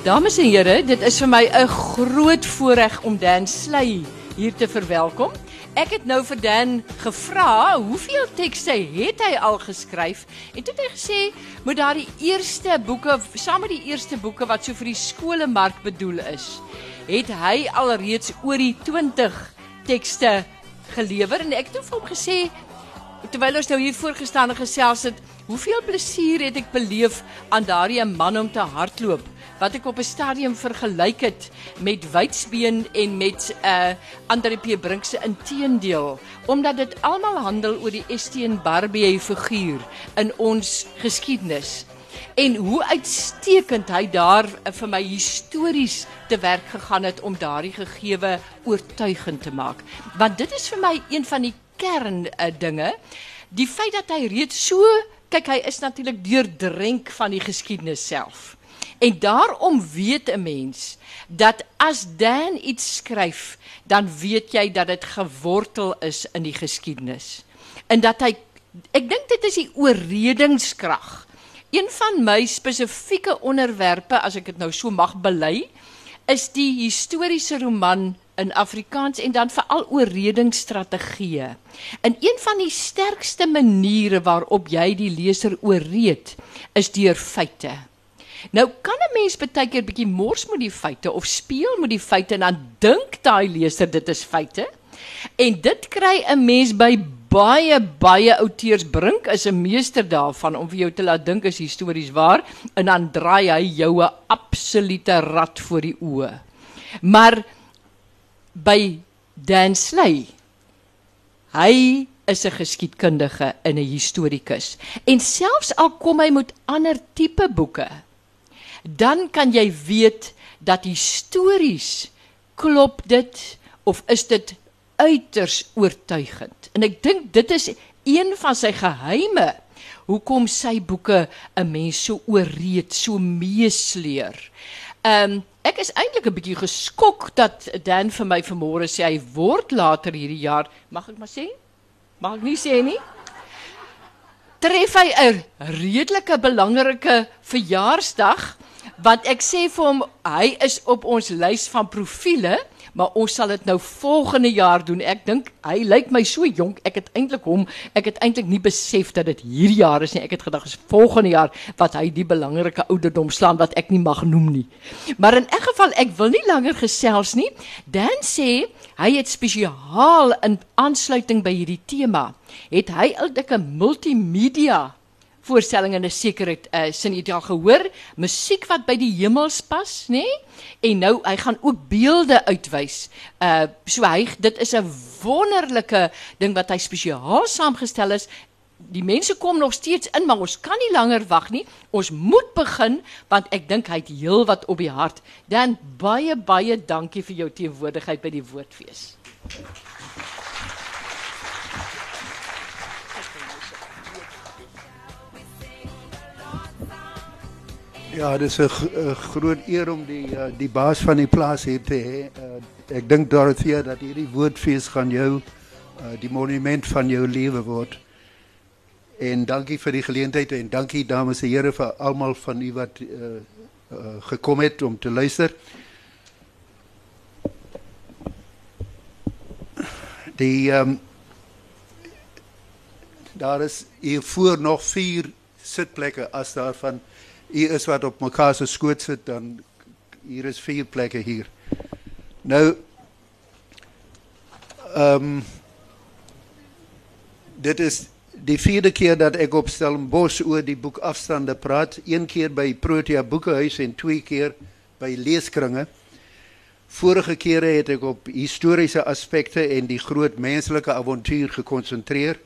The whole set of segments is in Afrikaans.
Dames en here, dit is vir my 'n groot voorreg om Dan Sley hier te verwelkom. Ek het nou vir Dan gevra hoeveel tekste het hy al geskryf en toe het hy gesê moet daardie eerste boeke saam met die eerste boeke wat so vir die skolemark bedoel is, het hy alreeds oor die 20 tekste gelewer en ek het hom gesê terwyl ons nou hier voorgestaan en gesels het, hoeveel plesier het ek beleef aan daardie man om te hardloop wat ek op 'n stadium vergelyk het met Wydsbeen en met 'n uh, Andre P. Brink se inteendeel omdat dit almal handel oor die Estienne Barbier figuur in ons geskiedenis en hoe uitstekend hy daar uh, vir my histories te werk gegaan het om daardie gegewe oortuigend te maak. Want dit is vir my een van die kern uh, dinge. Die feit dat hy reeds so kyk hy is natuurlik deurdrink van die geskiedenis self En daarom weet 'n mens dat as Dan iets skryf, dan weet jy dat dit gewortel is in die geskiedenis. En dat hy ek dink dit is die oorredingskrag. Een van my spesifieke onderwerpe as ek dit nou so mag bely, is die historiese roman in Afrikaans en dan veral oorredingsstrategieë. En een van die sterkste maniere waarop jy die leser oorreed, is deur feite. Nou kan 'n mens baie keer bietjie mors met die feite of speel met die feite en dan dink daai leser dit is feite. En dit kry 'n mens by baie baie outeurs brink is 'n meester daarvan om vir jou te laat dink is histories waar en dan draai hy jou 'n absolute rad voor die oë. Maar by Dan Sley hy is 'n geskiedkundige en 'n historikus en selfs al kom hy met ander tipe boeke dan kan jy weet dat histories klop dit of is dit uiters oortuigend. En ek dink dit is een van sy geheime hoekom sy boeke 'n mens so ooreed, so meesleer. Ehm um, ek is eintlik 'n bietjie geskok dat Dan vir my vanmôre sê hy word later hierdie jaar, mag ek maar sê? Mag ek nie sê nie? Tref hy 'n redelike belangrike verjaarsdag want ek sê vir hom hy is op ons lys van profile maar ons sal dit nou volgende jaar doen. Ek dink hy lyk my so jonk. Ek het eintlik hom ek het eintlik nie besef dat dit hierdie jaar is nie. Ek het gedag is volgende jaar wat hy die belangrike ouderdom slaan wat ek nie mag noem nie. Maar in elk geval ek wil nie langer gesels nie. Dan sê hy het spesiaal in aansluiting by hierdie tema het hy 'n multimedia voorstelling in 'n sekere uh, sin het jy al gehoor. Musiek wat by die hemels pas nê? Nee? en nou hy gaan ook beelde uitwys. Uh so hy dit is 'n wonderlike ding wat hy spesiaal saamgestel is. Die mense kom nog steeds in maar ons kan nie langer wag nie. Ons moet begin want ek dink hy het heel wat op die hart. Dan baie baie dankie vir jou teenwoordigheid by die woordfees Ja, dit is een groot eer om die, uh, die baas van die plaats hier te hebben. Uh, ik denk, Dorothea, dat hierdie woordfeest gaan jou, uh, die monument van jouw leven wordt. En dankie voor die gelegenheid en dankie, dames en heren, voor allemaal van u wat uh, uh, gekomen het om te luisteren. Die, um, daar is hiervoor nog vier zitplekken als daarvan hier is wat op mekaar se skoot sit dan hier is vier plekke hier. Nou ehm um, dit is die vierde keer dat ek op Stellenbosch oor die boek afstande praat, een keer by Protea Boekehuis en twee keer by leeskringe. Vorige kere het ek op historiese aspekte en die groot menslike avontuur gekonsentreer.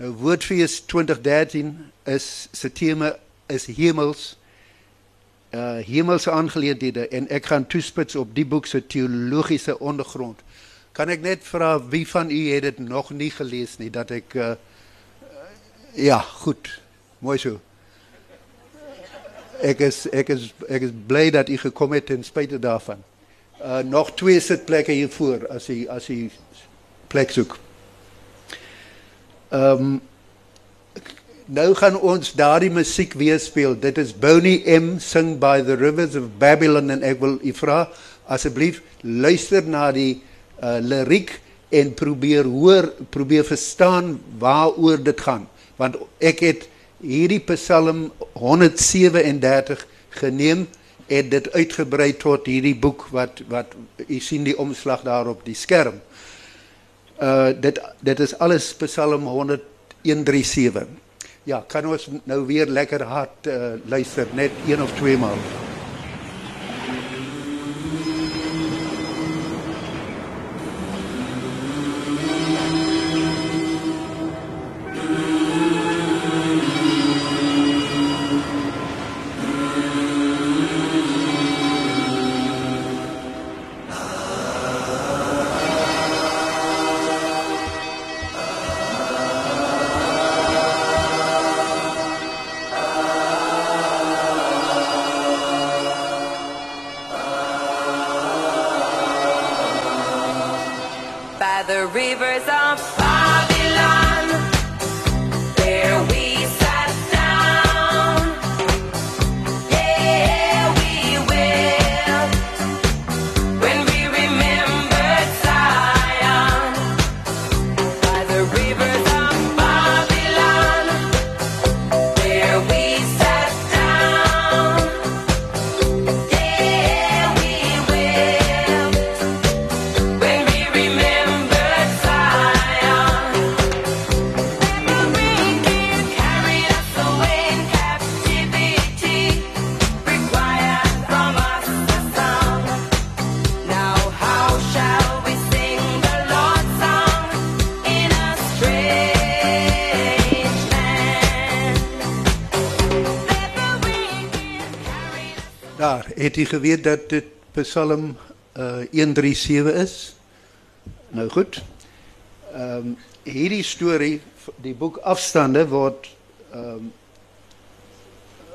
Nou Woordfees 2013 is se tema is hemels uh hemelse aangeleenthede en ek gaan toespits op die boek se teologiese ondergrond. Kan ek net vra wie van u het dit nog nie gelees nie dat ek uh, ja, goed. Mooi so. Ek is ek is ek is bly dat u gekom het ten spyte daarvan. Uh nog twee sitplekke hier voor as u as u plek soek. Ehm um, Nou gaan ons daardie musiek weer speel. Dit is Bonnie M sing by the rivers of Babylon en ek wil u vra asseblief luister na die uh, liriek en probeer hoor, probeer verstaan waaroor dit gaan. Want ek het hierdie Psalm 137 geneem en dit uitgebrei tot hierdie boek wat wat u sien die omslag daar op die skerm. Uh dit dit is alles Psalm 137. Ja, kan ons nou weer lekker hard uh, luister net een of twee maal. Het u geweet dat dit Psalm uh, 137 is? Nou goed. Ehm um, hierdie storie, die boek Afstande word ehm um,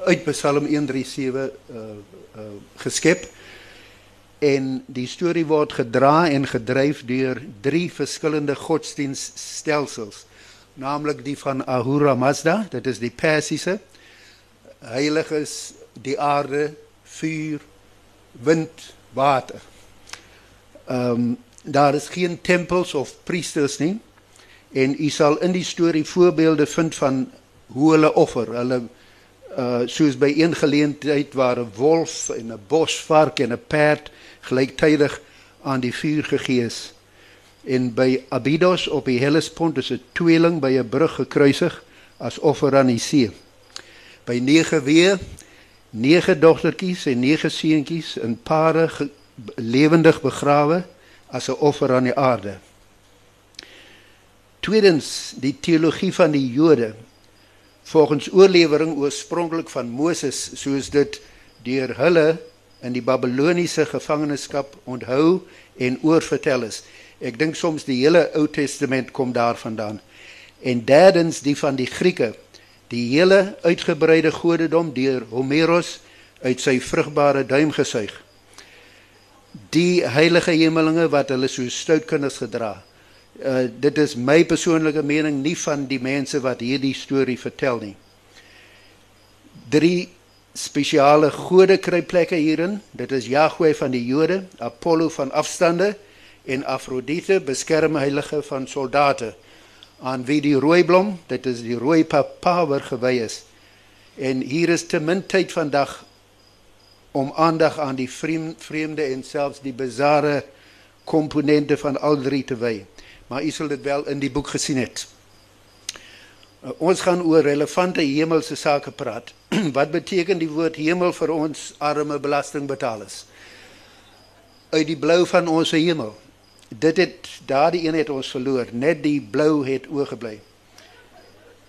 uit Psalm 137 uh, uh, geskep en die storie word gedra en gedryf deur drie verskillende godsdienststelsels, naamlik die van Ahura Mazda, dit is die Persiese, heiliges, die aarde, vuur, wind, water. Ehm um, daar is geen tempels of priesters nie en u sal in die storie voorbeelde vind van hoe hulle offer. Hulle uh soos by een geleentheid waar 'n wolf en 'n bosvark en 'n perd gelyktydig aan die vuur gegee is. En by Abydos op die Hellespont is 'n tweeling by 'n brug gekruisig as offer aan die see. By nege weer nege dogtertjies en nege seentjies in pare ge- lewendig begrawe as 'n offer aan die aarde. Tweedens, die teologie van die Jode. Volgens oorlewering oorspronklik van Moses, soos dit deur hulle in die Babiloniese gevangenskap onthou en oorvertel is. Ek dink soms die hele Ou Testament kom daarvandaan. En derdens die van die Grieke, die hele uitgebreide godedom deur Homeros uit sy vrugbare duim gesuig. Die heilige hemelinge wat hulle so stout kinders gedra. Uh dit is my persoonlike mening nie van die mense wat hierdie storie vertel nie. Drie spesiale gode kry plekke hierin. Dit is Jahwe van die Jode, Apollo van afstande en Afrodite, beskermheilige van soldate aan wie die rooi blom, dit is die rooi papawer gewy is. En hier is te min tyd vandag om aandag aan die vreem- vreemde en selfs die bizarre komponente van al drie te wy. Maar u sal dit wel in die boek gesien het. Uh, Ons gaan oor relevante hemelse sake praat. Wat beteken die woord hemel vir ons arme belastingbetalers? Uit die blou van ons hemel. Dit het daardie een het ons verloor, net die blou het oorgebly.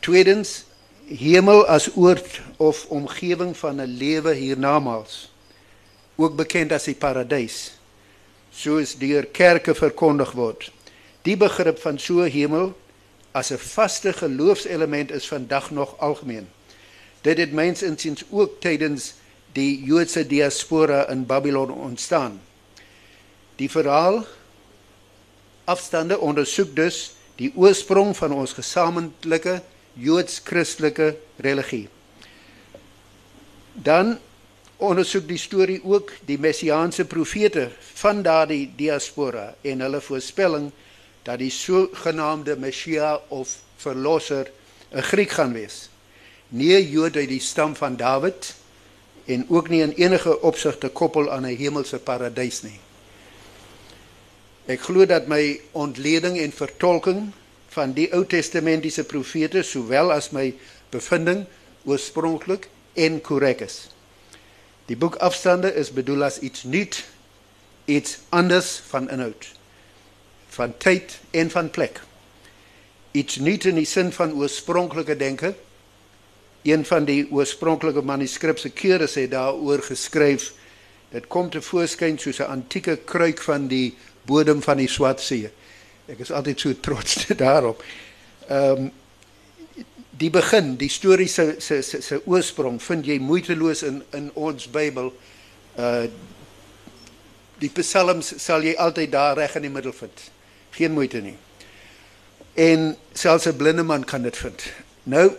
Tweedens, hemel as oord of omgewing van 'n lewe hiernamaals. Ook bekend as die paradys. Soos deur kerke verkondig word. Die begrip van so hemel as 'n vaste geloofselement is vandag nog algemeen. Dit het myns insiens ook tydens die Joodse diaspora in Babylon ontstaan. Die verhaal afstande ondersoek dus die oorsprong van ons gesamentlike Joods-Christelike religie. Dan ondersoek die storie ook die messiaanse profete van daardie diaspora en hulle voorspelling dat die sogenaamde Messia of verlosser 'n Griek gaan wees. Nie 'n Jood uit die stam van Dawid en ook nie in enige opsigte koppel aan 'n hemelse paradys nie. Ek glo dat my ontleding en vertolking van die Ou Testamentiese profete sowel as my bevinding oorspronklik en korrek is. Die boek Afstande is bedoel as iets nuut, iets anders van inhoud, van tyd en van plek. Iets nuut in die sin van oorspronklike denke. Een van die oorspronklike manuskripse keure sê daaroor geskryf dit kom te voorskyn soos 'n antieke kruik van die bodem van die Swart See. Ek is altyd so trots daarop. Ehm um, die begin, die storie se se se se oorsprong vind jy moeiteloos in in ons Bybel. Uh die psalms sal jy altyd daar reg in die middel vind. Geen moeite nie. En selfs 'n blinde man kan dit vind. Nou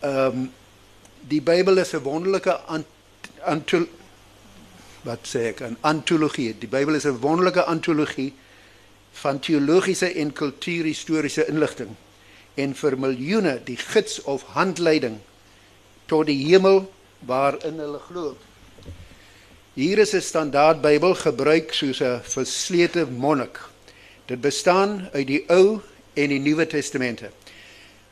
ehm um, die Bybel is 'n wonderlike antol wat sê ek 'n antologie. Die Bybel is 'n wonderlike antologie van teologiese en kultuurhistoriese inligting en vir miljoene die gids of handleiding tot die hemel waarin hulle glo. Hier is 'n standaard Bybel gebruik soos 'n verslete monnik. Dit bestaan uit die Ou en die Nuwe Testamente.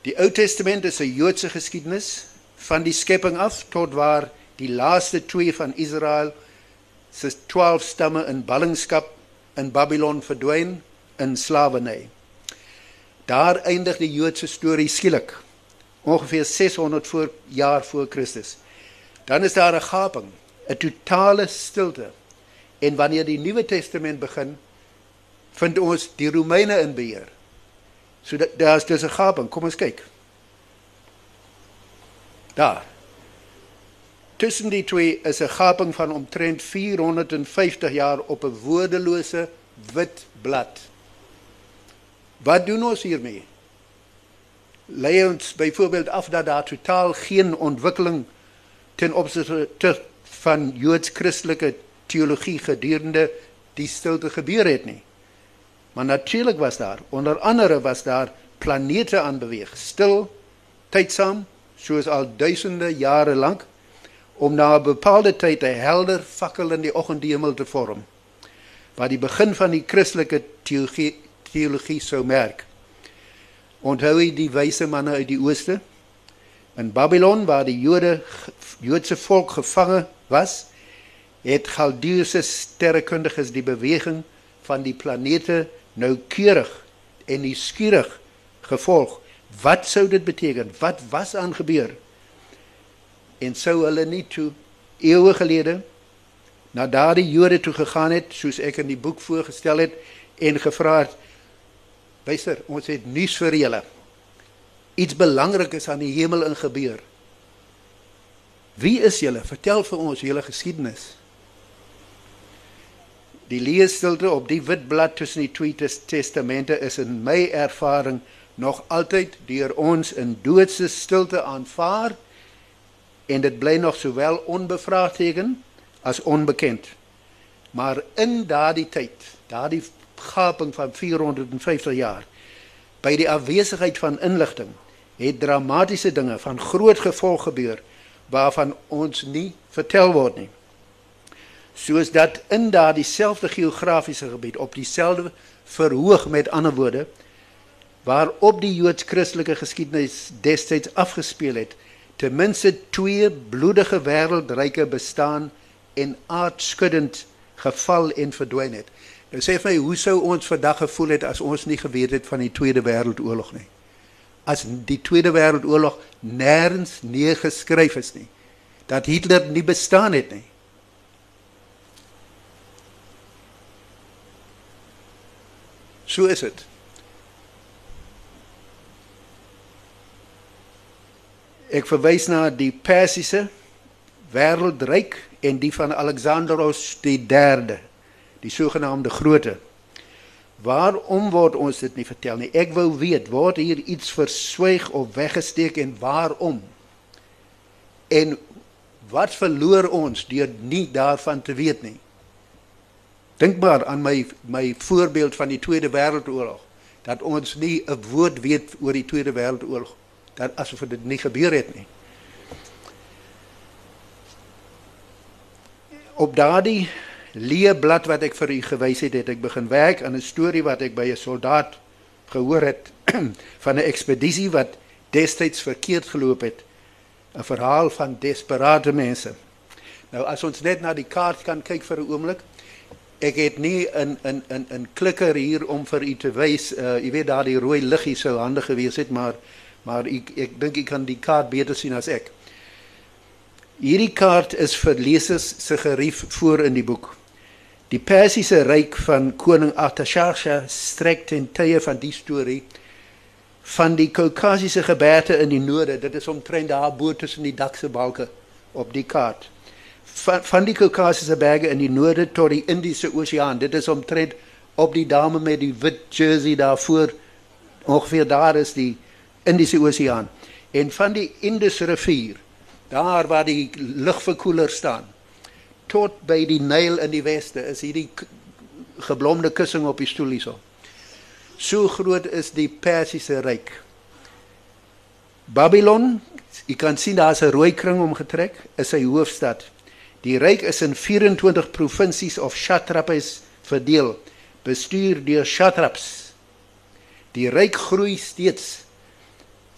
Die Ou Testament is 'n Joodse geskiedenis van die skepping af tot waar die laaste twee van Israel se 12 stamme in ballingskap in Babylon verdwyn in slawerny. Daar eindig die Joodse storie skielik ongeveer 600 voor jaar voor Christus. Dan is daar 'n gaping, 'n totale stilte. En wanneer die Nuwe Testament begin, vind ons die Romeine in beheer. So daar's dis 'n gaping. Kom ons kyk. Daar. Tussen die twee is 'n gaping van omtrent 450 jaar op 'n woordelose wit blad. Wat doen ons hiermee? Lei ons byvoorbeeld af dat daar totaal geen ontwikkeling ten opsigte van Joods-Christelike teologie gedurende die stilte gebeur het nie. Maar natuurlik was daar, onder andere was daar planete aan beweeg, stil, tydsaam, soos al duisende jare lank om na 'n bepaalde tyd 'n helder fakkel in die oggendhemel te vorm. Wat die begin van die Christelike teologie teologie sou merk. Onthou jy die wyse manne uit die ooste? In Babylon waar die Jode Joodse volk gevange was, het Galdeëse sterrekundiges die beweging van die planete noukeurig en nuuskierig gevolg. Wat sou dit beteken? Wat was aan gebeur? En sou hulle nie toe eeue gelede na daardie Jode toe gegaan het soos ek in die boek voorgestel het en gevra het Luister, ons het nuus vir julle. Iets belangrik is aan die hemel in gebeur. Wie is julle? Vertel vir ons julle geskiedenis. Die leesstilte op die wit blad tussen die twee testamente is in my ervaring nog altyd deur ons in doodse stilte aanvaar en dit bly nog sowel onbevraagteken as onbekend. Maar in daardie tyd, daardie gaping van 450 jaar. By die afwesigheid van inligting het dramatiese dinge van groot gevolg gebeur waarvan ons nie vertel word nie. Soos dat in daardie selfde geografiese gebied op dieselfde verhoog met ander woorde waarop die Joods-Christelike geskiedenis destyds afgespeel het, ten minste twee bloedige wêreldryke bestaan en aardskuddend geval en verdwyn het. Nou sê vir my, hoe sou ons vandag gevoel het as ons nie geweet het van die Tweede Wêreldoorlog nie? As die Tweede Wêreldoorlog nêrens neergeskryf is nie. Dat Hitler nie bestaan het nie. So is dit. Ek verwys na die Persiese wêreldryk en die van Alexandros die 3de die sogenaamde groote Waarom word ons dit nie vertel nie? Ek wou weet, word hier iets verswyg of weggesteek en waarom? En wat verloor ons deur nie daarvan te weet nie? Dink maar aan my my voorbeeld van die Tweede Wêreldoorlog dat ons nie 'n woord weet oor die Tweede Wêreldoorlog dat asof dit nie gebeur het nie. Op daardie leë blad wat ek vir u gewys het, het ek begin werk aan 'n storie wat ek by 'n soldaat gehoor het van 'n ekspedisie wat destyds verkeerd geloop het. 'n Verhaal van desperate mense. Nou as ons net na die kaart kan kyk vir 'n oomblik, ek het nie 'n 'n 'n 'n klikker hier om vir u te wys. Uh jy weet daar die rooi liggie sou handig gewees het, maar maar ek ek dink ek kan die kaart beter sien as ek. Hierdie kaart is vir lesers se gerief voor in die boek. Die Persiese ryk van koning Artashaksha strek ten tye van die storie van die Kaukasiese gebergte in die noorde. Dit is omtrent daar bo tussen die dakse balke op die kaart. Van, van die Kaukasiese berge in die noorde tot die Indiese Oseaan. Dit is omtrent op die dame met die wit jersey daarvoor. Ongeveer daar is die Indiese Oseaan. En van die Indus rivier, daar waar die lugverkoeler staan, tot by die Nyl in die weste is hierdie geblomde kussing op die stoel hierso. So groot is die Persiese ryk. Babylon, jy kan sien daar's 'n rooi kring omgetrek, is sy hoofstad. Die ryk is in 24 provinsies of satrapies verdeel, bestuur deur satraps. Die ryk groei steeds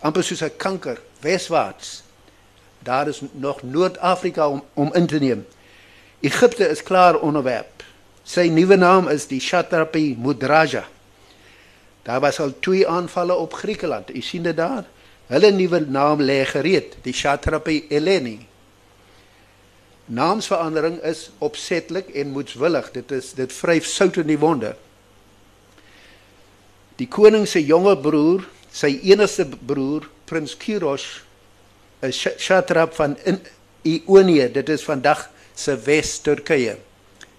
amper soos 'n kanker weswaarts. Daar is nog Noord-Afrika om om in te neem. Egipte is klaar onderwerp. Sy nuwe naam is die satrapie Mudraja. Daar was al twee aanvalle op Griekeland. U sien dit daar. Hulle nuwe naam lê gereed, die satrapie Eleni. Naamsverandering is opsetlik en moedswillig. Dit is dit vryf sout in die wonde. Die koning se jonger broer, sy enigste broer, prins Kyros, 'n satrap van in Ionië. Dit is vandag se Wes-Turkye.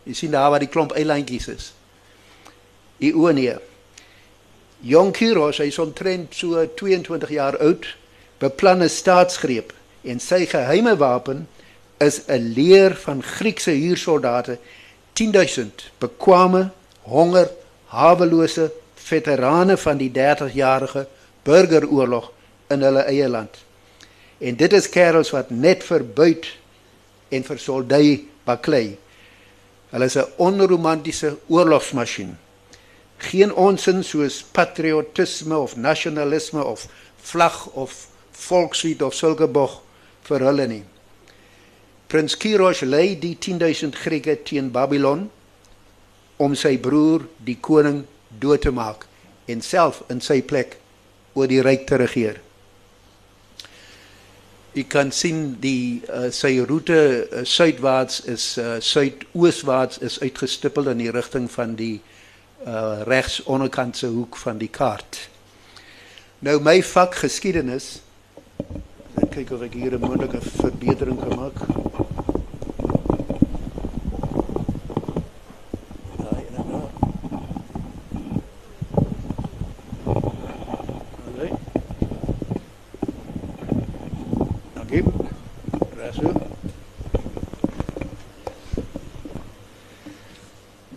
Jy sien daar waar die klomp eilandjies is. Ionië. Jong Kyros, hy is omtrent so 22 jaar oud, beplan 'n staatsgreep en sy geheime wapen is 'n leer van Griekse huursoldate, 10000 bekwame, honger, hawelose veterane van die 30-jarige burgeroorlog in hulle eie land. En dit is kerels wat net verbuit en vir soldai baklei. Hulle is 'n onromantiese oorlogsmasjien. Geen onsin soos patriotisme of nasionalisme of vlag of volkslied of sulke bog vir hulle nie. Prins Kyros lei die 10000 Grieke teen Babylon om sy broer die koning dood te maak en self in sy plek oor die ryk te regeer. U kan sien die uh, sy roete uh, suidwaarts is uh, suidooswaarts is uitgestippel in die rigting van die uh, regs onderkantse hoek van die kaart. Nou my vak geskiedenis ek kyk of ek hier 'n moontlike verbetering kan maak. Daai en dan daar. Alright. Dankie. Raso.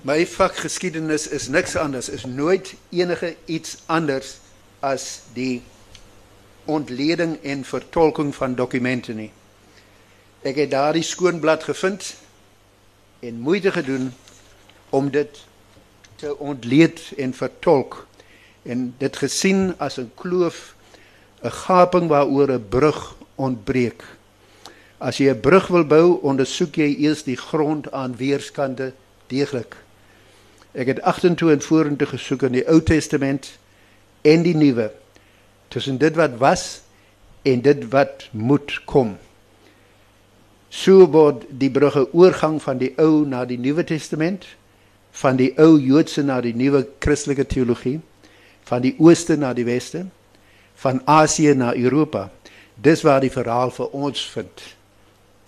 My vak geskiedenis is niks anders, is nooit enige iets anders as die ontleding en vertolking van dokumente nie. Ek het daardie skoonblad gevind en moeite gedoen om dit te ontleed en vertolk en dit gesien as 'n kloof, 'n gaping waaroor 'n brug ontbreek. As jy 'n brug wil bou, ondersoek jy eers die grond aan weerskante deeglik. Ek het agtertoe en vorentoe gesoek in die Ou Testament en die Nuwe tussen dit wat was en dit wat moet kom. So word die brugge oorgang van die Ou na die Nuwe Testament, van die ou Joodse na die nuwe Christelike teologie, van die ooste na die weste, van Asië na Europa. Dis waar die verhaal vir ons vind.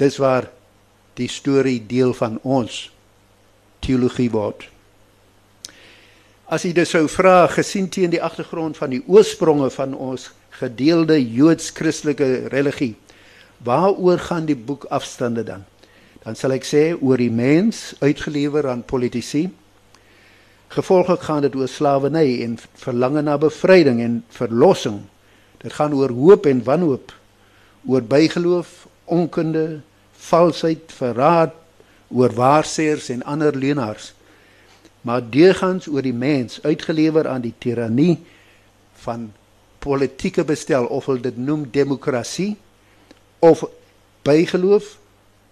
Dis waar die storie deel van ons teologie word. As jy dus sou vra gesien teen die agtergrond van die oorspronge van ons gedeelde Joods-Christelike religie, waaroor gaan die boek afstande dan? Dan sal ek sê oor die mens uitgelewer aan politici. Gevolglik gaan dit oor slawerny en verlange na bevryding en verlossing. Dit gaan oor hoop en wanhoop, oor bygeloof, onkunde, valsheid, verraad, oor waarseers en ander leenaars. Maar deurgangs oor die mens uitgelewer aan die tirannie van politieke bestel of hulle dit noem demokrasie of bygeloof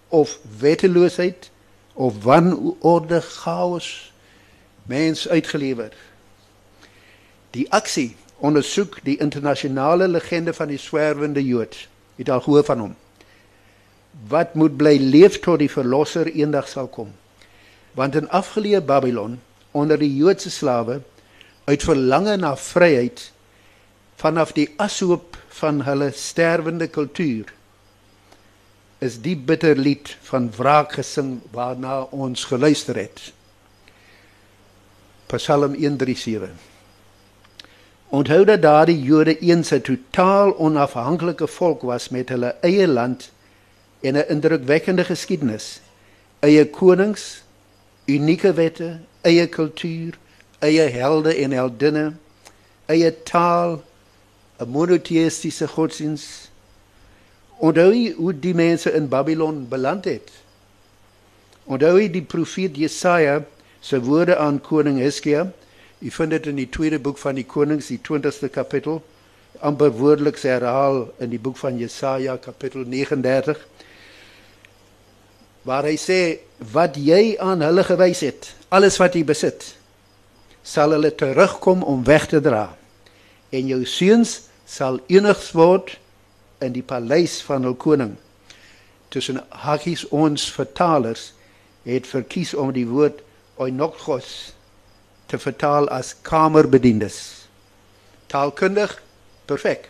of wetteloosheid of wanorde chaos mens uitgelewer. Die aksie ondersoek die internasionale legende van die swerwende Jood. Het al gehoor van hom. Wat moet bly leef tot die verlosser eendag sal kom. Want in afgeleë Babylon onder die Joodse slawe uit verlange na vryheid vanaf die ashoop van hulle sterwende kultuur is die bitter lied van wraak gesing waarna ons geluister het. Psalm 137. Onthou dat daardie Jode eens 'n totaal onafhanklike volk was met hulle eie land en 'n indrukwekkende geskiedenis, eie konings, unieke wette, eie kultuur, eie helde en heldinne, eie taal, 'n monoteïstiese godsdienst. Onthou jy hoe die mense in Babylon beland het? Onthou jy die profeet Jesaja se woorde aan koning Hizkia? Jy vind dit in die tweede boek van die konings, die 20ste kapittel, amper woordeliks herhaal in die boek van Jesaja kapittel 39 waar hy sê wat jy aan hulle gewys het, alles wat jy besit, sal hulle terugkom om weg te dra. En jou seuns sal enigs word in die paleis van hul koning. Tussen hakies ons vertalers het verkies om die woord oinokos te vertaal as kamerbediendes. Taalkundig perfek.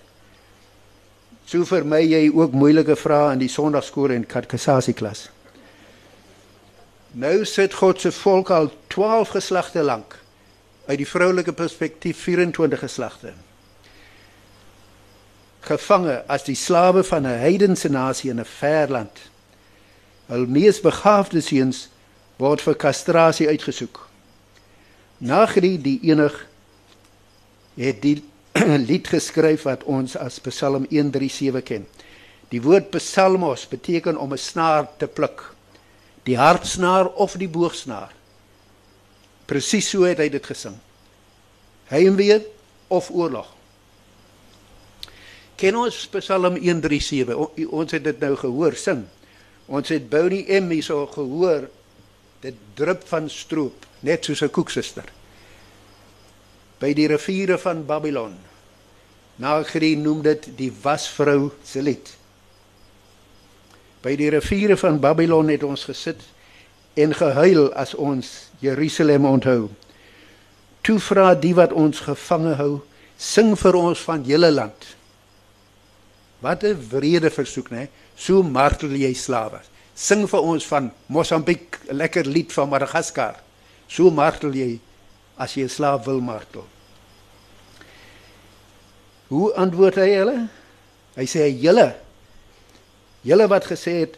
So vir my jy ook moeilike vrae in die Sondagskool en kateksasie klas. Nou sit God se volk al 12 geslagte lank uit die vroulike perspektief 24 geslagte. Gevange as die slawe van 'n heidense nasie in 'n ver land. Hul mees begaafde seuns word vir kastrasie uitgesoek. Nagri die enig het die lied geskryf wat ons as Psalm 137 ken. Die woord psalmos beteken om 'n snaar te pluk die hartsnaar of die boogsnaar. Presies so het hy dit gesing. Heimwee of oorlog. Ken ons Psalm 137? O, ons het dit nou gehoor sing. Ons het Bonnie M hierso gehoor. Dit drup van stroop, net soos 'n koeksuster. By die riviere van Babylon. Nagri noem dit die wasvrou se lied. By die riviere van Babylon het ons gesit en gehuil as ons Jerusalem onthou. Toe vra die wat ons gevange hou, sing vir ons van julle land. Wat 'n wrede versoek, né? So martel jy slawe. Sing vir ons van Mosambiek, 'n lekker lied van Madagaskar. So martel jy as jy 'n slaaf wil martel. Hoe antwoord hy hulle? Hy sê julle Julle wat gesê het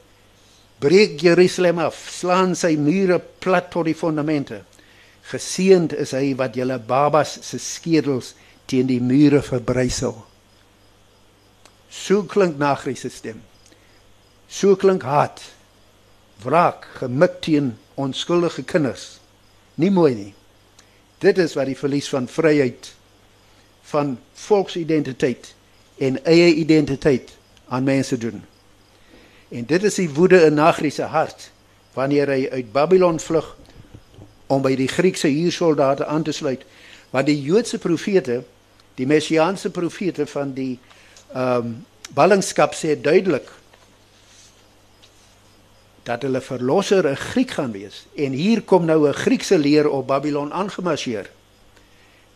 breek Jerusalem af, slaan sy mure plat tot die fondamente. Geseend is hy wat julle babas se skedels teen die mure verbrysel. So klink Nagri se stem. So klink haat. Wraak gemik teen onskuldige kinders. Nie mooi nie. Dit is wat die verlies van vryheid van volksidentiteit en eie identiteit aan mense doen. En dit is die woede in Nagri se hart wanneer hy uit Babylon vlug om by die Griekse huursoldate aan te sluit. Want die Joodse profete, die messiaanse profete van die ehm um, ballingskap sê duidelik dat hulle verlosser 'n Griek gaan wees. En hier kom nou 'n Griekse leer op Babylon aangemarseer.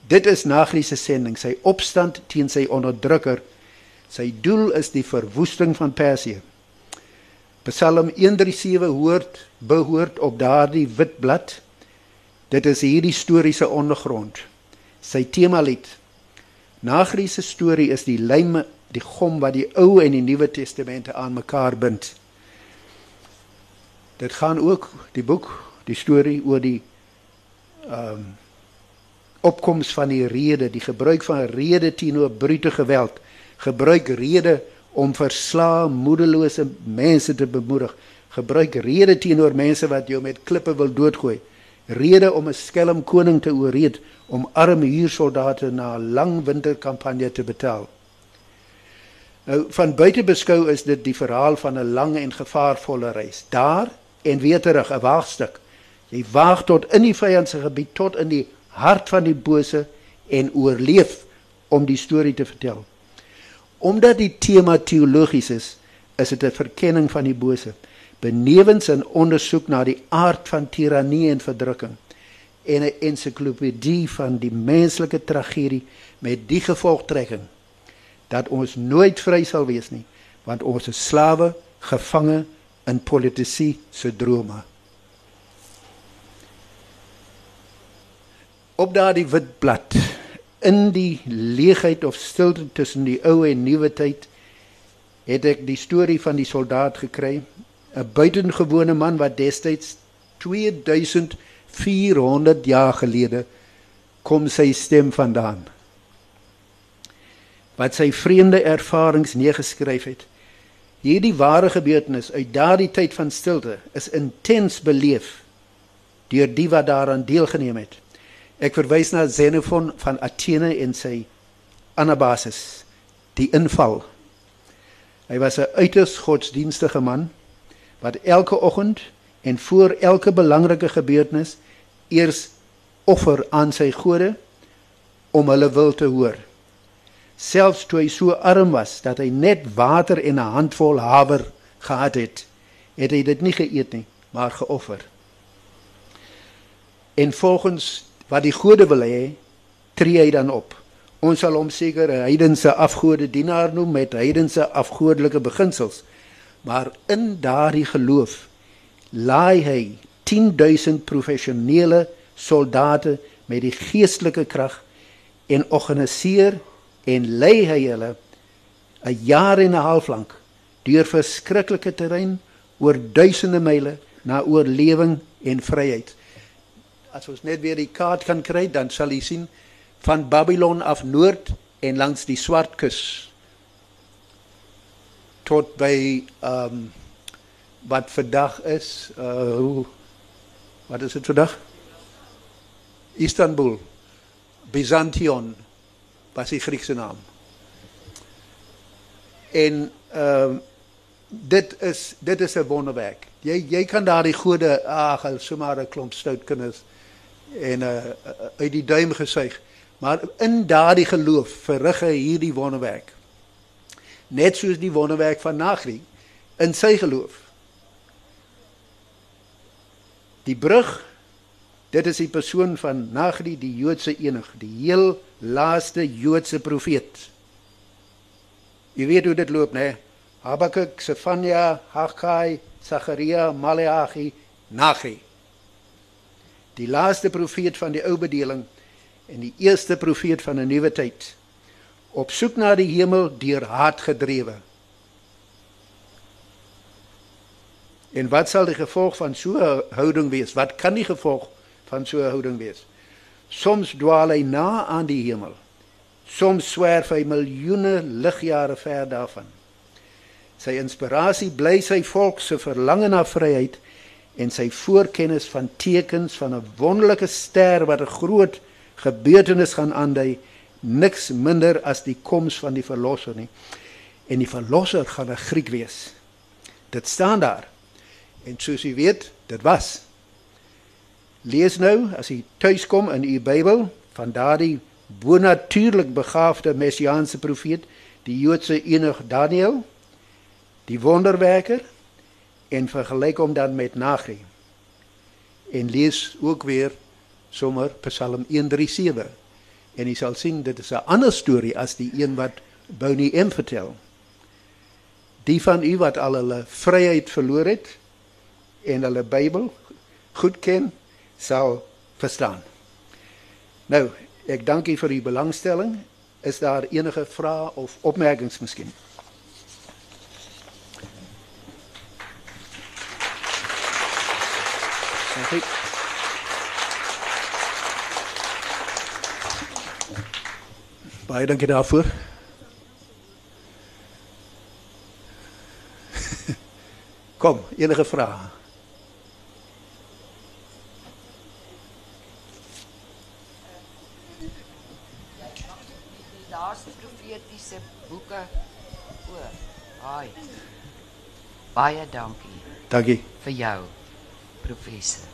Dit is Nagri se sending, sy opstand teen sy onderdrukker. Sy doel is die verwoesting van Persië. Psalm 137 hoort behoort op daardie wit blad. Dit is hierdie storie se ondergrond. Sy temalied. Nagri se storie is die lijm, die gom wat die Ou en die Nuwe Testamente aan mekaar bind. Dit gaan ook die boek, die storie oor die ehm um, opkoms van die rede, die gebruik van rede teenoor brute geweld, gebruik rede om verslae, moedelose mense te bemoedig, gebruik rede teenoor mense wat jou met klippe wil doodgooi, rede om 'n skelm koning te ooreed om arme huursoldate na 'n lang winterkampanje te betaal. Nou van buite beskou is dit die verhaal van 'n lang en gevaarvolle reis. Daar en weer terug 'n waagstuk. Jy waag tot in die vyand se gebied tot in die hart van die bose en oorleef om die storie te vertel. Omdat die tema teologies is, is dit 'n verkenning van die bose, benewens 'n ondersoek na die aard van tirannie en verdrukking en 'n ensiklopedie van die menslike tragedie met die gevolgtrekking dat ons nooit vry sal wees nie, want ons is slawe, gevange in politisie se drome. op daardie wit blad in die leegheid of stilte tussen die ou en nuwe tyd het ek die storie van die soldaat gekry. 'n buitengewone man wat destyds 2400 jaar gelede kom sy stem vandaan. Wat sy vreemde ervarings neergeskryf het. Hierdie ware gebeurtenis uit daardie tyd van stilte is intens beleef deur die wat daaraan deelgeneem het Ek verwys na Xenophon van Athene en sy Anabasis, die inval. Hy was 'n uiters godsdienstige man wat elke oggend en voor elke belangrike gebeurtenis eers offer aan sy gode om hulle wil te hoor. Selfs toe hy so arm was dat hy net water en 'n handvol haver gehad het, het hy dit nie geëet nie, maar geoffer. En volgens wat die gode wil hê, tree hy dan op. Ons sal hom seker 'n heidense afgode dienaar noem met heidense afgodelike beginsels. Maar in daardie geloof laai hy 10000 professionele soldate met die geestelike krag en organiseer en lei hy hulle 'n jaar en 'n half lank deur verskriklike terrein oor duisende myle na oorlewing en vryheid as ons net weer die kaart kan kry, dan sal jy sien van Babylon af noord en langs die Swartkus tot by ehm um, wat vandag is uh hoe wat is dit vandag? Istanbul. Byzantion was die Griekse naam. En ehm um, dit is dit is 'n wonderwerk. Jy jy kan daardie gode ag, sommer 'n klomp stout kinders en uh, uit die duim gesuig. Maar in daardie geloof verrig hy hierdie wonderwerk. Net soos die wonderwerk van Nagri in sy geloof. Die brug dit is die persoon van Nagri die Joodse enig, die heel laaste Joodse profeet. Jy weet hoe dit loop, né? Habakuk, Sefanja, Haggai, Sagaria, Maleagi, Nagri die laaste profeet van die ou bedeling en die eerste profeet van 'n nuwe tyd op soek na die hemel deur haat gedrewe. En wat sal die gevolg van so 'n houding wees? Wat kan die gevolg van so 'n houding wees? Soms dwaal hy na aan die hemel. Soms swerf hy miljoene ligjare ver daarvan. Sy inspirasie bly sy volk se verlange na vryheid en sy voorkennis van tekens van 'n wonderlike ster wat 'n groot gebeurtenis gaan aandui niks minder as die koms van die verlosser nie. En die verlosser gaan 'n Griek wees. Dit staan daar. En soos jy weet dit was. Lees nou as jy tuis kom in u Bybel van daardie bonatuurlik begaafde messiaanse profeet die Joodse enig Daniël die wonderwerker en vergelyk hom dan met Nagri. En lees ook weer sommer Psalm 137. En jy sal sien dit is 'n ander storie as die een wat Bonnie M vertel. Die van u wat al hulle vryheid verloor het en hulle Bybel goed ken, sal verstaan. Nou, ek dank u vir u belangstelling. Is daar enige vrae of opmerkings miskien? Dankie. Baie dankie daarvoor. Kom, enige vrae? profetiese boeke o. Haai. Baie dankie Dankie. vir jou professor.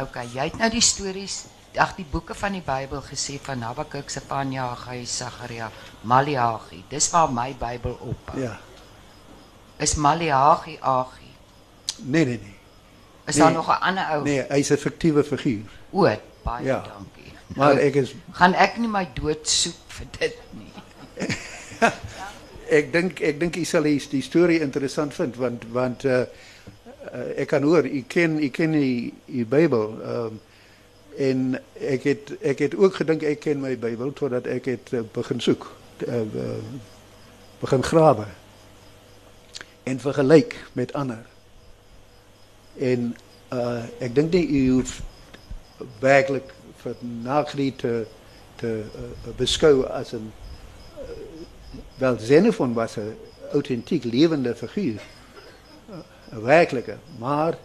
OK, jy het nou die stories, ag die boeke van die Bybel gesê van Habakuk, Sefanja, Sagaria, Maleagi. Dis waar my Bybel op. Ja. Is Maleagi Agi? Nee, nee, nee. Is Nee. daar nog 'n ander ou? Nee, hy's 'n fiktiewe figuur. O, baie Ja. dankie. Maar Nou, ek is gaan ek nie my dood soek vir dit nie. ek dink ek dink u sal die, die storie interessant vind want want uh, uh, ek kan hoor u ken u ken die die Bybel um, en ek het ek het ook gedink ek ken my Bybel totdat ek het uh, begin soek uh, uh, begin grawe en vergelyk met ander en uh, ek dink nie u hoef werklik vir Nagri te te uh, beskou as 'n wel Xenophon was 'n autentiek lewende figuur. 'n Werklike, maar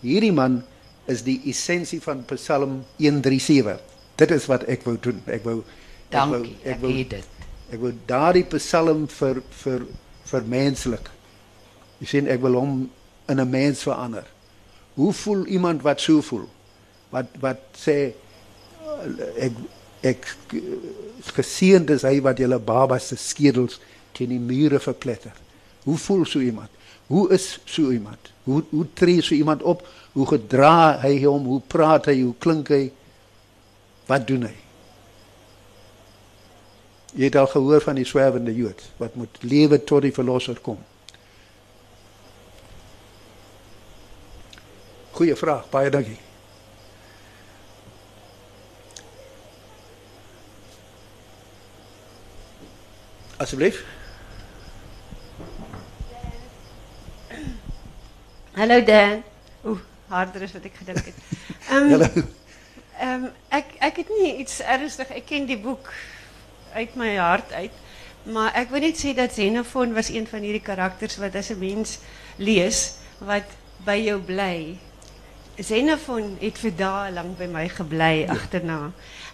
hierdie man is die essensie van Psalm 137. Dit is wat ek wou doen. Ek wou Dankie. ek Ek wou het dit. ek wou daardie Psalm vir vir vir menslik. Jy sien ek wil hom in 'n mens verander. Hoe voel iemand wat so voel? Wat wat sê ek ek geseënd is hy wat julle babas se skedels teen die mure verpletter. Hoe voel so iemand? Hoe is so iemand? Hoe hoe tree so iemand op? Hoe gedra hy hom? Hoe praat hy? Hoe klink hy? Wat doen hy? Jy het al gehoor van die swerwende Jood wat moet lewe tot die verlosser kom. Goeie vraag, baie dankie. Asseblief. Hallo Dan. Oeh, harder as wat ek gedink het. Ehm Hallo. ehm ek ek het nie iets ernstig. Ek ken die boek uit my hart uit. Maar ek wil net sê dat Xenophon was een van hierdie karakters wat as 'n mens lees wat by jou bly. Xenophon het vir dae lank by my gebly agterna.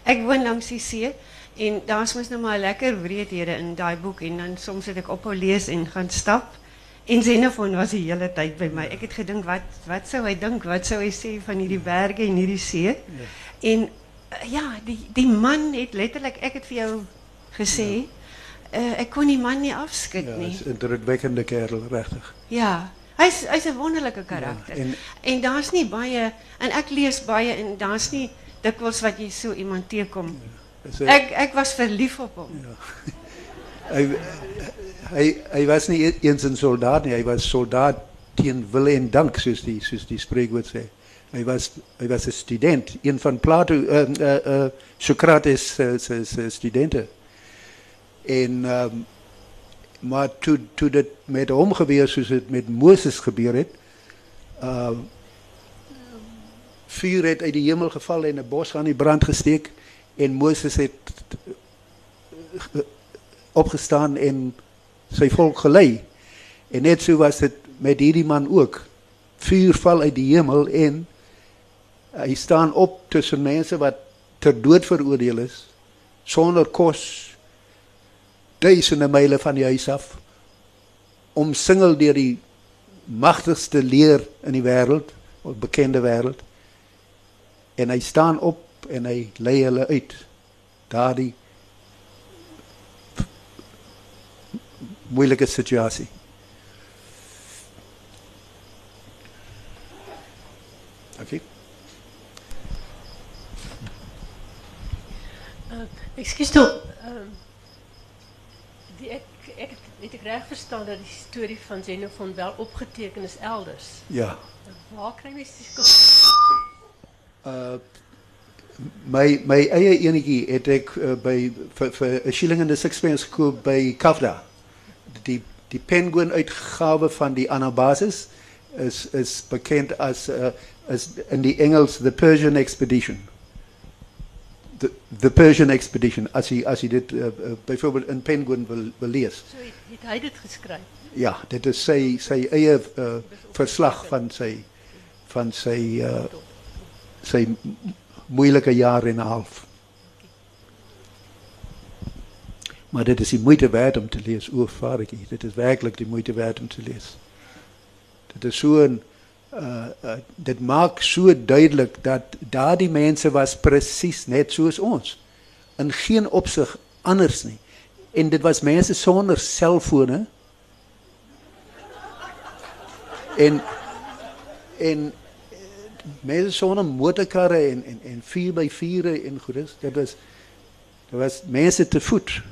Ek woon langs die see en daar's mos nou maar lekker wreedhede in daai boek en dan soms het ek ophou lees en gaan stap. En Xenophon was die hele tyd by my. Ek het gedink wat wat sou hy dink? Wat sou hy sê van hierdie berge en hierdie see? En uh, ja, die die man het letterlik ek het vir jou gesê uh, ek kon die man nie afskud Ja, nie. is 'n indrukwekkende kerel regtig. Ja, hy's hy's 'n wonderlike karakter. Ja, en- en en daar's nie baie en ek lees baie en daar's nie dikwels wat jy so iemand teekom. Is Ek ek was verlief op hom. hy hy hy was nie e- eens 'n soldaat nie, hy was soldaat teen wil en dank soos die soos die spreekwoord sê. Hy was hy was 'n student, een van Plato uh uh, uh Socrates se se se studente. En ehm um, maar toe toe dit met hom gebeur soos dit met Moses gebeur het, uh vuur het uit die hemel geval en 'n bos aan die brand gesteek en Moses het opgestaan en sy volk gelei. En net so was dit met hierdie man ook. Vuur val uit die hemel en hy staan op tussen mense wat ter dood veroordeel is sonder kos duisende myle van die huis af omsingel deur die magtigste leer in die wêreld, 'n bekende wêreld. En hy staan op en hy lei hulle uit. Daardie moeilike situasie. Okay. Uh, Ekskuus tog. Ehm die ek ek het ek reg verstaan dat die storie van Xenophon wel opgeteken is elders. Ja. Waar kry mens die Uh My my eie enetjie het ek uh, by vir vir 'n shilling en 'n sixpence gekoop by Kafda. Die die penguin uitgawe van die Anabasis is is bekend as uh, as in die Engels the Persian expedition. The the Persian expedition as jy as jy dit uh, uh, byvoorbeeld in Penguin wil wil lees. So het, het hy dit geskryf. Ja, dit is sy sy eie uh, verslag van sy van sy uh, sy moeilike jaar en 'n half. Maar dit is die moeite werd om te lees, o vadertjie, dit is werklik die moeite werd om te lees. Dit is so 'n uh, uh, dit maak so duidelik dat daardie mense was presies net soos ons. In geen opsig anders nie. En dit was mense sonder selfone. En en eh, mense sonder motorkarre en en en 4x4 en goedes dit was dit was mense te voet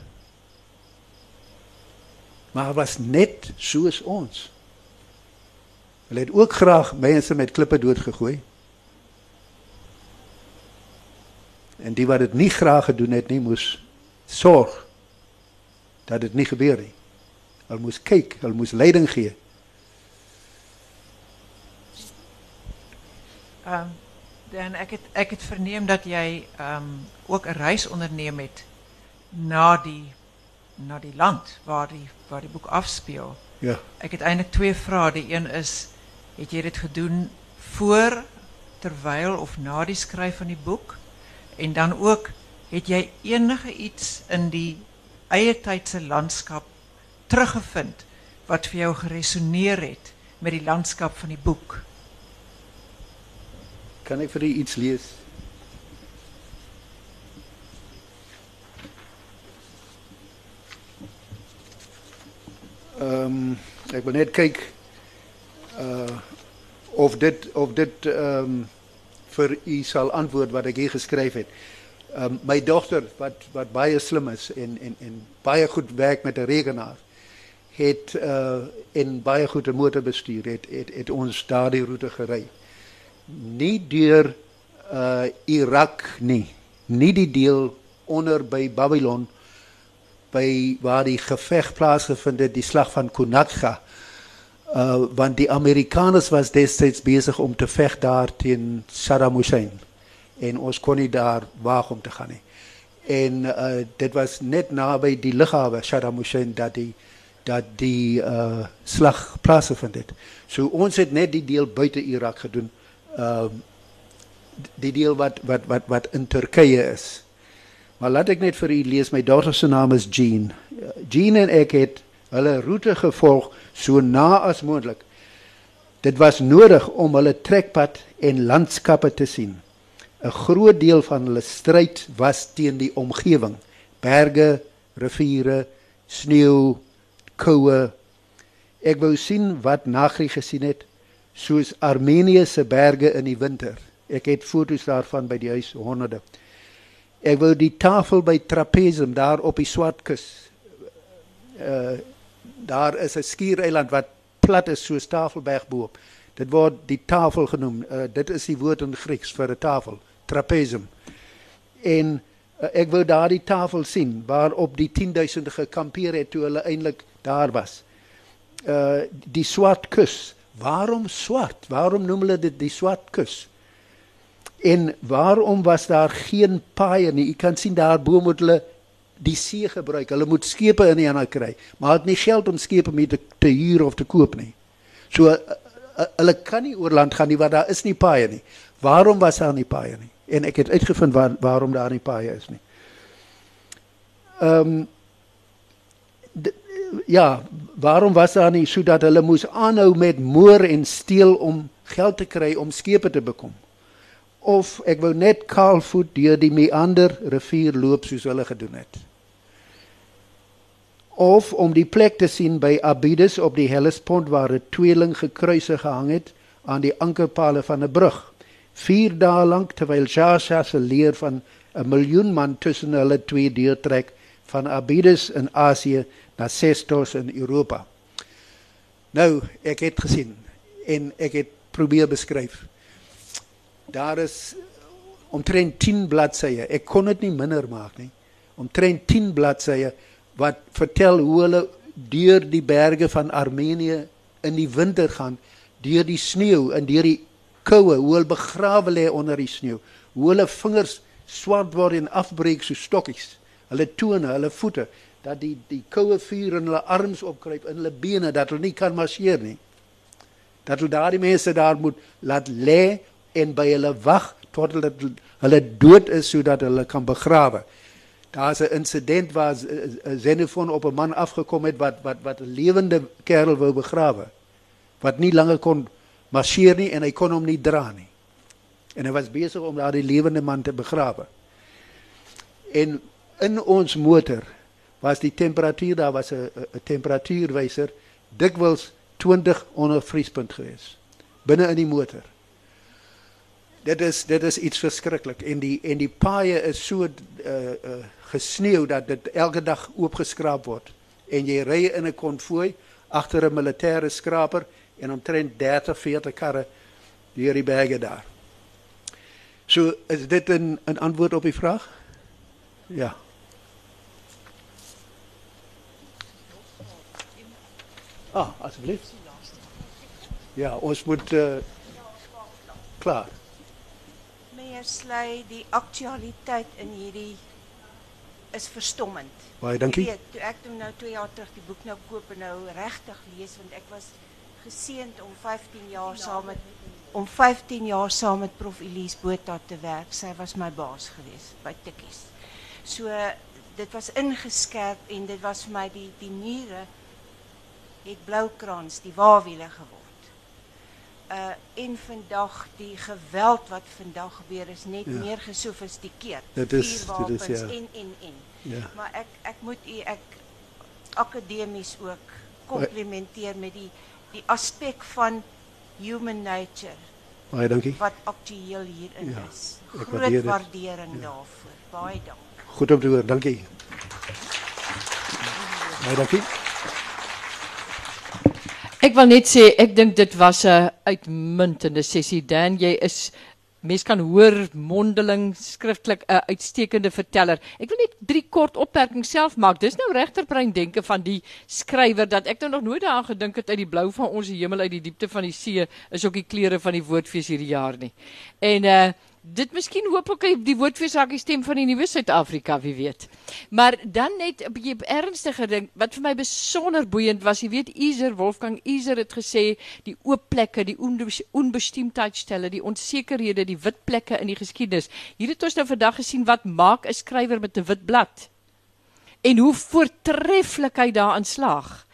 maar was net soos ons. Hulle het ook graag mense met klippe doodgegooi. En die wat dit nie graag gedoen het nie moes sorg dat dit nie gebeur nie. Hulle moes kyk hulle moes leiding gee. Ehm um, dan ek het ek het verneem dat jy ehm um, ook 'n reis onderneem het na die na die land waar die waar die boek afspeel. ja Ek het eintlik twee vrae. Die een is het jy dit gedoen voor terwyl of na die skryf van die boek? En dan ook het jy enige iets in die eie tydse landskap teruggevind wat vir jou geresoneer het met die landskap van die boek? Kan ek vir u iets lees? Ehm um, ek wil net kyk uh of dit of dit ehm um, vir u sal antwoord wat ek hier geskryf het. Ehm um, my dogter wat wat baie slim is en en en baie goed werk met 'n rekenaar het uh en baie goed 'n motor bestuur het het, het ons daardie roete gery nie deur uh Irak nie nie die deel onder by Babylon by waar die geveg plaasgevind het die slag van Kunakga uh want die Amerikaners was destyds besig om te veg daar teen Saddam Hussein. En ons kon nie daar waag om te gaan en uh dit was net naby die lughawe Saddam Hussein dat die dat die uh slag plaasgevind het. So ons het net die deel buite Irak gedoen ehm die deel wat wat wat wat in Turkye is. Maar laat ek net vir u lees my dogter se naam is Jean. Jean en ek het hulle roete gevolg so na as moontlik. Dit was nodig om hulle trekpad en landskappe te sien. 'n Groot deel van hulle stryd was teen die omgewing: berge, riviere, sneeu, koue. Ek wou sien wat Nagri gesien het soos Armenië se berge in die winter. Ek het foto's daarvan by die huis honderde. Ek wou die tafel by Trapezum daar op die Swartkus. Uh daar is 'n skiereiland wat plat is soos Tafelberg bo-op. Dit word die tafel genoem. Uh dit is die woord in Grieks vir 'n tafel, Trapezum. En uh, ek wou daardie tafel sien waarop die 10000 gekampeer het toe hulle eintlik daar was. Uh die Swartkus. Waarom swart? Waarom noem hulle dit die Swartkus? En waarom was daar geen paaie nie? U kan sien daar bo moet hulle die see gebruik. Hulle moet skepe in die ander kry, maar het nie geld om skepe mee te, te huur of te koop nie. So uh, uh, hulle kan nie oor land gaan nie want daar is nie paaie nie. Waarom was daar nie paaie nie? En ek het uitgevind waar, waarom daar nie paaie is nie. Ehm um, ja, waarom was daar nie sodat hulle moes aanhou met moer en steel om geld te kry om skepe te bekom? Of ek wou net kaalvoet deur die meander rivier loop soos hulle gedoen het. Of om die plek te sien by Abydos op die Hellespont waar 'n tweeling gekruise gehang het aan die ankerpale van 'n brug. 4 dae lank terwyl Shasha se leer van 'n miljoen man tussen hulle twee deurtrek van Abydos in Asië na Sestos in Europa. Nou, ek het gesien en ek het probeer beskryf. Daar is omtrent 10 bladsye. Ek kon dit nie minder maak nie. Omtrent 10 bladsye wat vertel hoe hulle deur die berge van Armenië in die winter gaan, deur die sneeu en deur die koue, hoe hulle begrawe lê onder die sneeu, hoe hulle vingers swart word en afbreek so stokkies. Hulle tone, hulle voete, dat die die koue vuur in hulle arms opkruip, in hulle bene dat hulle nie kan marseer nie. Dat hulle daardie mense daar moet laat lê en by hulle wag tot hulle hulle dood is sodat hulle kan begrawe. Daar's 'n insident waar Z- Z- Xenophon op 'n man afgekom het wat wat wat 'n lewende kerel wou begrawe. Wat nie langer kon marseer nie en hy kon hom nie dra nie. En hy was besig om daardie lewende man te begrawe. En in ons motor was die temperatuur daar was 'n temperatuurwyser dikwels 20 onder vriespunt geweest binne in die motor. Dit is dit is iets verskriklik en die en die paaie is so uh, uh, gesneeu dat dit elke dag oopgeskraap word en jy ry in 'n konvooi agter 'n militêre skraper en omtrent 30 40 karre deur die berge daar. So is dit 'n 'n antwoord op die vraag? Ja. Ah, asseblief. Ja, ons moet uh, klaar. Meneer Sley, die aktualiteit in hierdie is verstommend. Baie dankie. Jy weet, toe ek toe nou 2 jaar terug die boek nou koop en nou regtig lees want ek was geseënd om 15 jaar saam met om 15 jaar saam met Prof Elise Botha te werk. Sy was my baas geweest by Tikkies. So dit was ingeskerp en dit was vir my die die mure het bloukrans die waawiele geword. Uh en vandag die geweld wat vandag gebeur is net Ja. ja. meer gesofistikeerd. Dit is- dit is, ja. en en en. Ja. Maar ek ek moet u ek akademies ook komplimenteer met die die aspek van human nature Baie dankie. wat aktueel hierin Ja, is. Groot waardering daarvoor. Baie dankie. Goed om te hoor. Dankie. Baie dankie. Ek wil net sê ek dink dit was 'n uitmuntende sessie Dan. Jy is mens kan hoor mondeling skriftelik 'n uitstekende verteller. Ek wil net drie kort opmerkings self maak. Dis nou regterbrein denke van die skrywer dat ek nou nog nooit daaraan gedink het uit die blou van ons hemel uit die diepte van die see is ook die kleure van die woordfees hierdie jaar nie. En uh dit miskien hooplik die woordfees raak die stem van die nuwe Suid-Afrika, wie weet. Maar dan net 'n bietjie ernstiger ding wat vir my besonder boeiend was. Jy weet Iser Wolfgang Iser het gesê die oop plekke, die onbes- onbestemdheidstelle, die onsekerhede, die wit plekke in die geskiedenis. Hier het ons nou vandag gesien wat maak 'n skrywer met 'n wit blad en hoe voortreffelik hy daarin slaag.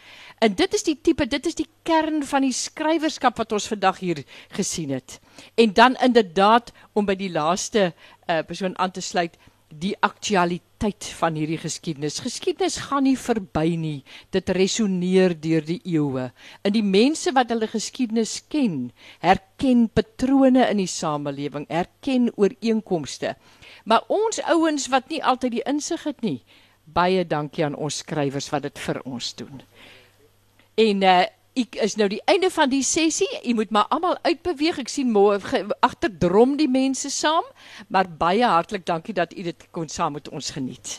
En dit is die tipe, dit is die kern van die skrywerskap wat ons vandag hier gesien het. En dan inderdaad om by die laaste uh, persoon aan te sluit, die aktualiteit van hierdie geskiedenis. Geskiedenis gaan nie verby nie. Dit resoneer deur die eeue. En die mense wat hulle geskiedenis ken, herken patrone in die samelewing, herken ooreenkomste. Maar ons ouens wat nie altyd die insig het nie, baie dankie aan ons skrywers wat dit vir ons doen. En uh ek is nou die einde van die sessie. U moet maar almal uitbeweeg. Ek sien môre ge- agter drom die mense saam, maar baie hartlik dankie dat u dit kon saam met ons geniet.